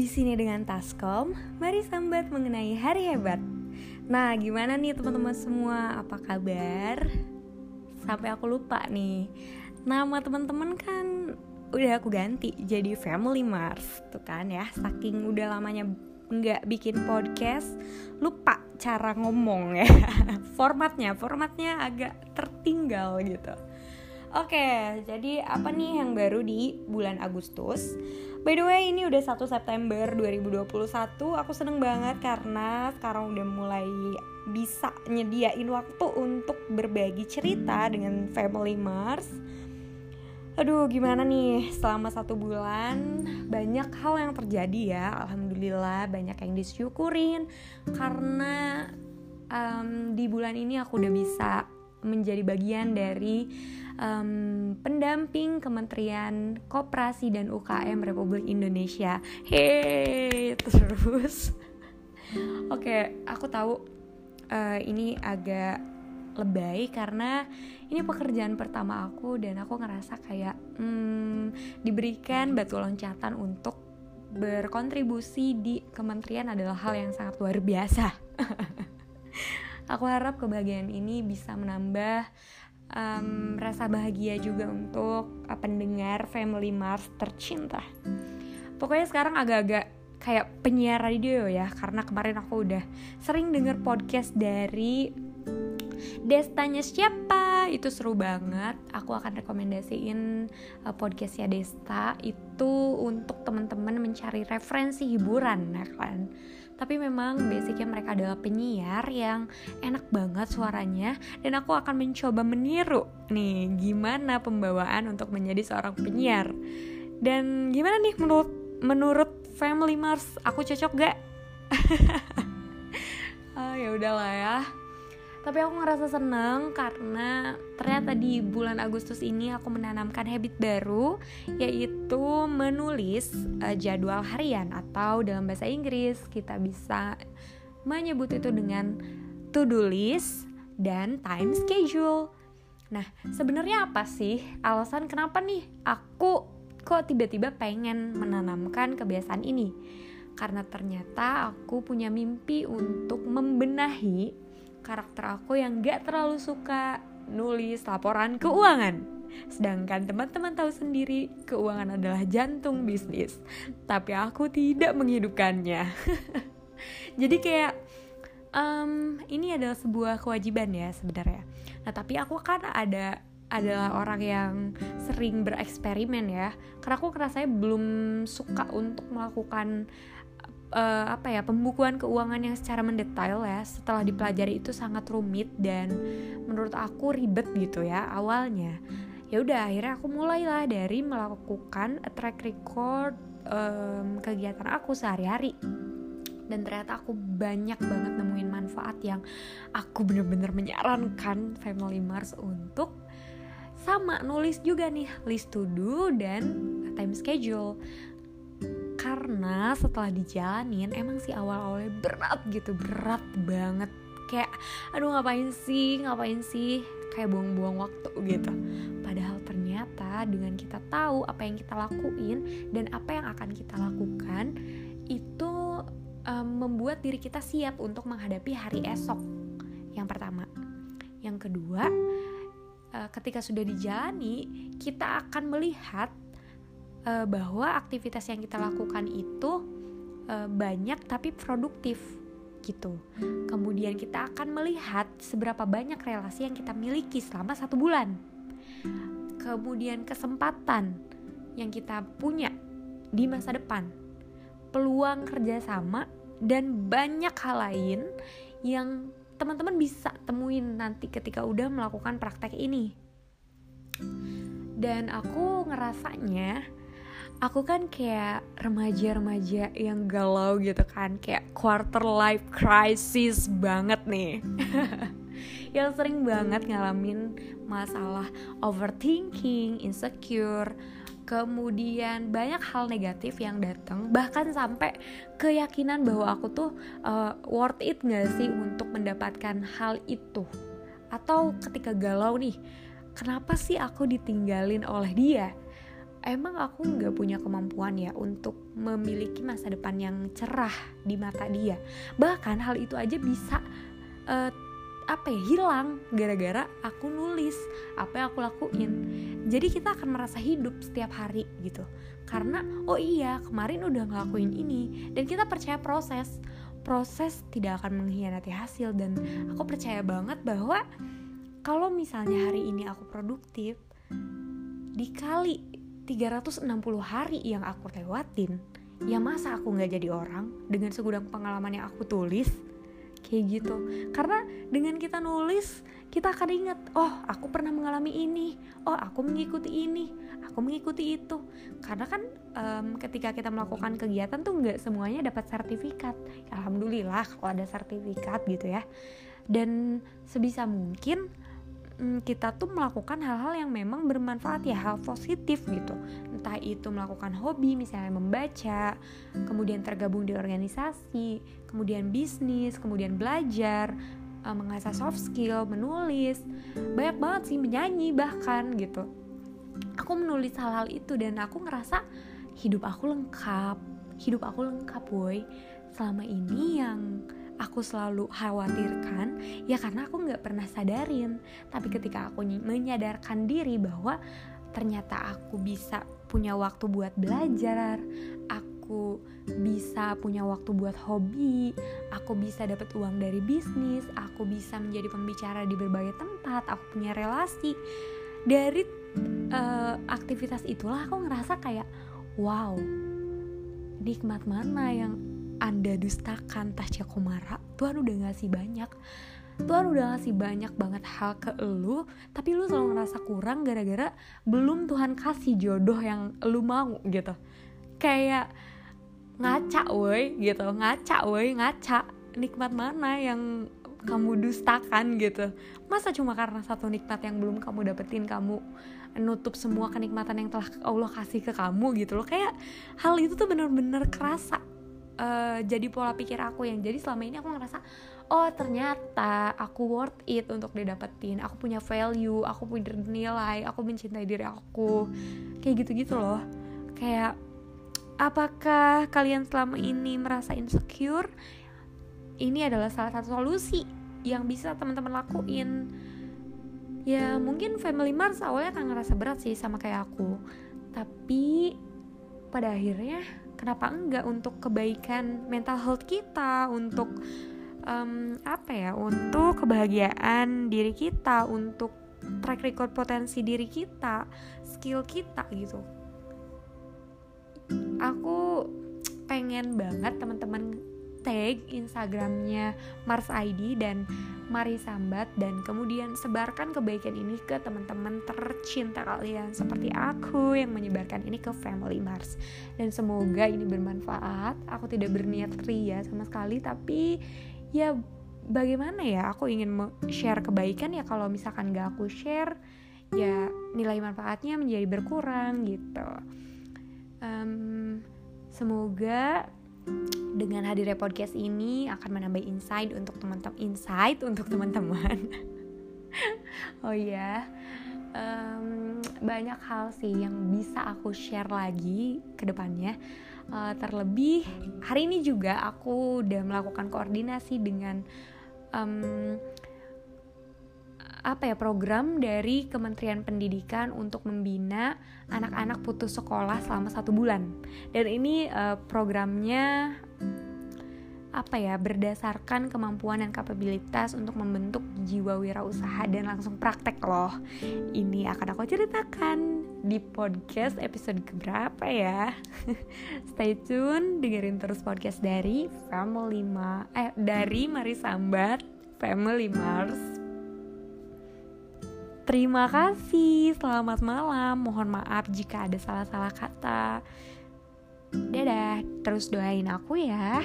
Di sini dengan Taskom, mari sambat mengenai hari hebat. Nah, gimana nih teman-teman semua? Apa kabar? Sampai aku lupa nih. Nama teman-teman kan udah aku ganti jadi Family Mars tuh kan ya. Saking udah lamanya nggak bikin podcast, lupa cara ngomong ya. formatnya, formatnya agak tertinggal gitu. Oke, jadi apa nih yang baru di bulan Agustus? By the way, ini udah 1 September 2021. Aku seneng banget karena sekarang udah mulai bisa nyediain waktu untuk berbagi cerita dengan Family Mars. Aduh, gimana nih selama satu bulan banyak hal yang terjadi ya. Alhamdulillah banyak yang disyukurin karena um, di bulan ini aku udah bisa menjadi bagian dari um, pendamping Kementerian Koperasi dan UKM Republik Indonesia. Hei, terus, oke, okay, aku tahu uh, ini agak lebay karena ini pekerjaan pertama aku dan aku ngerasa kayak hmm, diberikan batu loncatan untuk berkontribusi di kementerian adalah hal yang sangat luar biasa. aku harap kebahagiaan ini bisa menambah um, rasa bahagia juga untuk uh, pendengar Family Mars tercinta. Pokoknya sekarang agak-agak kayak penyiar radio ya karena kemarin aku udah sering denger podcast dari Destanya siapa? Itu seru banget. Aku akan rekomendasiin uh, podcastnya Desta itu untuk teman-teman mencari referensi hiburan ya kan tapi memang basicnya mereka adalah penyiar yang enak banget suaranya dan aku akan mencoba meniru nih gimana pembawaan untuk menjadi seorang penyiar. Dan gimana nih menurut menurut Family Mars? Aku cocok gak? oh, ya udahlah ya tapi aku ngerasa seneng karena ternyata di bulan Agustus ini aku menanamkan habit baru yaitu menulis uh, jadwal harian atau dalam bahasa Inggris kita bisa menyebut itu dengan to-do list dan time schedule. Nah, sebenarnya apa sih alasan kenapa nih aku kok tiba-tiba pengen menanamkan kebiasaan ini? Karena ternyata aku punya mimpi untuk membenahi karakter aku yang gak terlalu suka nulis laporan keuangan. Sedangkan teman-teman tahu sendiri, keuangan adalah jantung bisnis. Tapi aku tidak menghidupkannya. Jadi kayak um, ini adalah sebuah kewajiban ya sebenarnya. Nah tapi aku kan ada adalah orang yang sering bereksperimen ya. Karena aku rasanya belum suka untuk melakukan uh, apa ya pembukuan keuangan yang secara mendetail ya setelah dipelajari itu sangat rumit dan menurut aku ribet gitu ya awalnya. Ya udah akhirnya aku mulailah dari melakukan track record um, kegiatan aku sehari-hari. Dan ternyata aku banyak banget nemuin manfaat yang aku bener-bener menyarankan Family Mars untuk sama nulis juga nih list to do dan time schedule karena setelah dijalanin emang sih awal-awalnya berat gitu berat banget. Kayak aduh ngapain sih ngapain sih? Kayak buang-buang waktu gitu. Padahal ternyata dengan kita tahu apa yang kita lakuin dan apa yang akan kita lakukan itu um, membuat diri kita siap untuk menghadapi hari esok. Yang pertama. Yang kedua ketika sudah dijalani kita akan melihat uh, bahwa aktivitas yang kita lakukan itu uh, banyak tapi produktif gitu. Kemudian kita akan melihat seberapa banyak relasi yang kita miliki selama satu bulan. Kemudian kesempatan yang kita punya di masa depan, peluang kerjasama dan banyak hal lain yang teman-teman bisa temuin nanti ketika udah melakukan praktek ini. Dan aku ngerasanya aku kan kayak remaja-remaja yang galau gitu kan kayak quarter life crisis banget nih. Yang sering banget ngalamin masalah overthinking, insecure, kemudian banyak hal negatif yang datang bahkan sampai keyakinan bahwa aku tuh uh, worth it gak sih untuk mendapatkan hal itu? Atau ketika galau nih kenapa sih aku ditinggalin oleh dia emang aku nggak punya kemampuan ya untuk memiliki masa depan yang cerah di mata dia. Bahkan hal itu aja bisa uh, apa ya hilang gara-gara aku nulis apa yang aku lakuin. Jadi kita akan merasa hidup setiap hari gitu. Karena oh iya kemarin udah ngelakuin ini dan kita percaya proses. Proses tidak akan mengkhianati hasil dan aku percaya banget bahwa kalau misalnya hari ini aku produktif dikali 360 hari yang aku lewatin. Ya masa aku nggak jadi orang dengan segudang pengalaman yang aku tulis? Kayak gitu. Karena dengan kita nulis kita akan ingat oh aku pernah mengalami ini. Oh aku mengikuti ini. Aku mengikuti itu. Karena kan um, ketika kita melakukan kegiatan tuh nggak semuanya dapat sertifikat. Alhamdulillah kalau ada sertifikat gitu ya. Dan sebisa mungkin Mm, kita tuh melakukan hal-hal yang memang bermanfaat ya hal positif gitu. Entah itu melakukan hobi misalnya membaca kemudian tergabung di organisasi kemudian bisnis kemudian belajar uh, mengasah soft skill menulis banyak banget sih menyanyi bahkan gitu. Aku menulis hal-hal itu dan aku ngerasa hidup aku lengkap hidup aku lengkap boy selama ini yang aku selalu khawatirkan ya karena aku nggak pernah sadarin. Tapi ketika aku menyadarkan diri bahwa ternyata aku bisa punya waktu buat belajar aku bisa punya waktu buat hobi aku bisa dapat uang dari bisnis aku bisa menjadi pembicara di berbagai tempat aku punya relasi. Dari uh, aktivitas itulah aku ngerasa kayak wow nikmat mana yang anda dustakan Tasya Komara Tuhan udah ngasih banyak. Tuhan udah ngasih banyak banget hal ke lu Tapi lu selalu ngerasa kurang gara-gara Belum Tuhan kasih jodoh yang lu mau gitu. Kayak ngaca woi gitu. Ngaca woi ngaca. Nikmat mana yang kamu dustakan gitu. Masa cuma karena satu nikmat yang belum kamu dapetin Kamu nutup semua kenikmatan yang telah Allah kasih ke kamu gitu loh. Kayak hal itu tuh bener-bener kerasa uh, jadi pola pikir aku yang jadi selama ini aku ngerasa oh ternyata aku worth it untuk didapetin. Aku punya value aku punya nilai aku mencintai diri aku. Kayak gitu-gitu loh. Kayak apakah kalian selama ini merasa insecure? Ini adalah salah satu solusi yang bisa teman-teman lakuin. Ya mungkin family mars awalnya akan ngerasa berat sih sama kayak aku. Tapi pada akhirnya kenapa enggak untuk kebaikan mental health kita untuk um, apa ya untuk kebahagiaan diri kita untuk track record potensi diri kita skill kita gitu. Aku pengen banget teman-teman tag Instagramnya Mars ID dan Mari Sambat dan kemudian sebarkan kebaikan ini ke teman-teman tercinta kalian seperti aku yang menyebarkan ini ke Family Mars. Dan semoga ini bermanfaat. Aku tidak berniat ria sama sekali tapi ya bagaimana ya? Aku ingin share kebaikan ya. Kalau misalkan gak aku share ya nilai manfaatnya menjadi berkurang gitu. Um, semoga dengan hadirnya podcast ini akan menambah insight untuk teman-teman insight untuk teman-teman. Oh ya um, banyak hal sih yang bisa aku share lagi ke depannya. Uh, terlebih hari ini juga aku udah melakukan koordinasi dengan um, apa ya program dari Kementerian Pendidikan untuk membina anak-anak putus sekolah selama satu bulan. Dan ini uh, programnya apa ya berdasarkan kemampuan dan kapabilitas untuk membentuk jiwa wirausaha dan langsung praktek loh. Ini akan aku ceritakan di podcast episode keberapa ya. Stay tune dengerin terus podcast dari Family Ma eh dari Mari Sambat Family Mars Terima kasih, selamat malam. Mohon maaf jika ada salah-salah kata. Dadah, terus doain aku ya.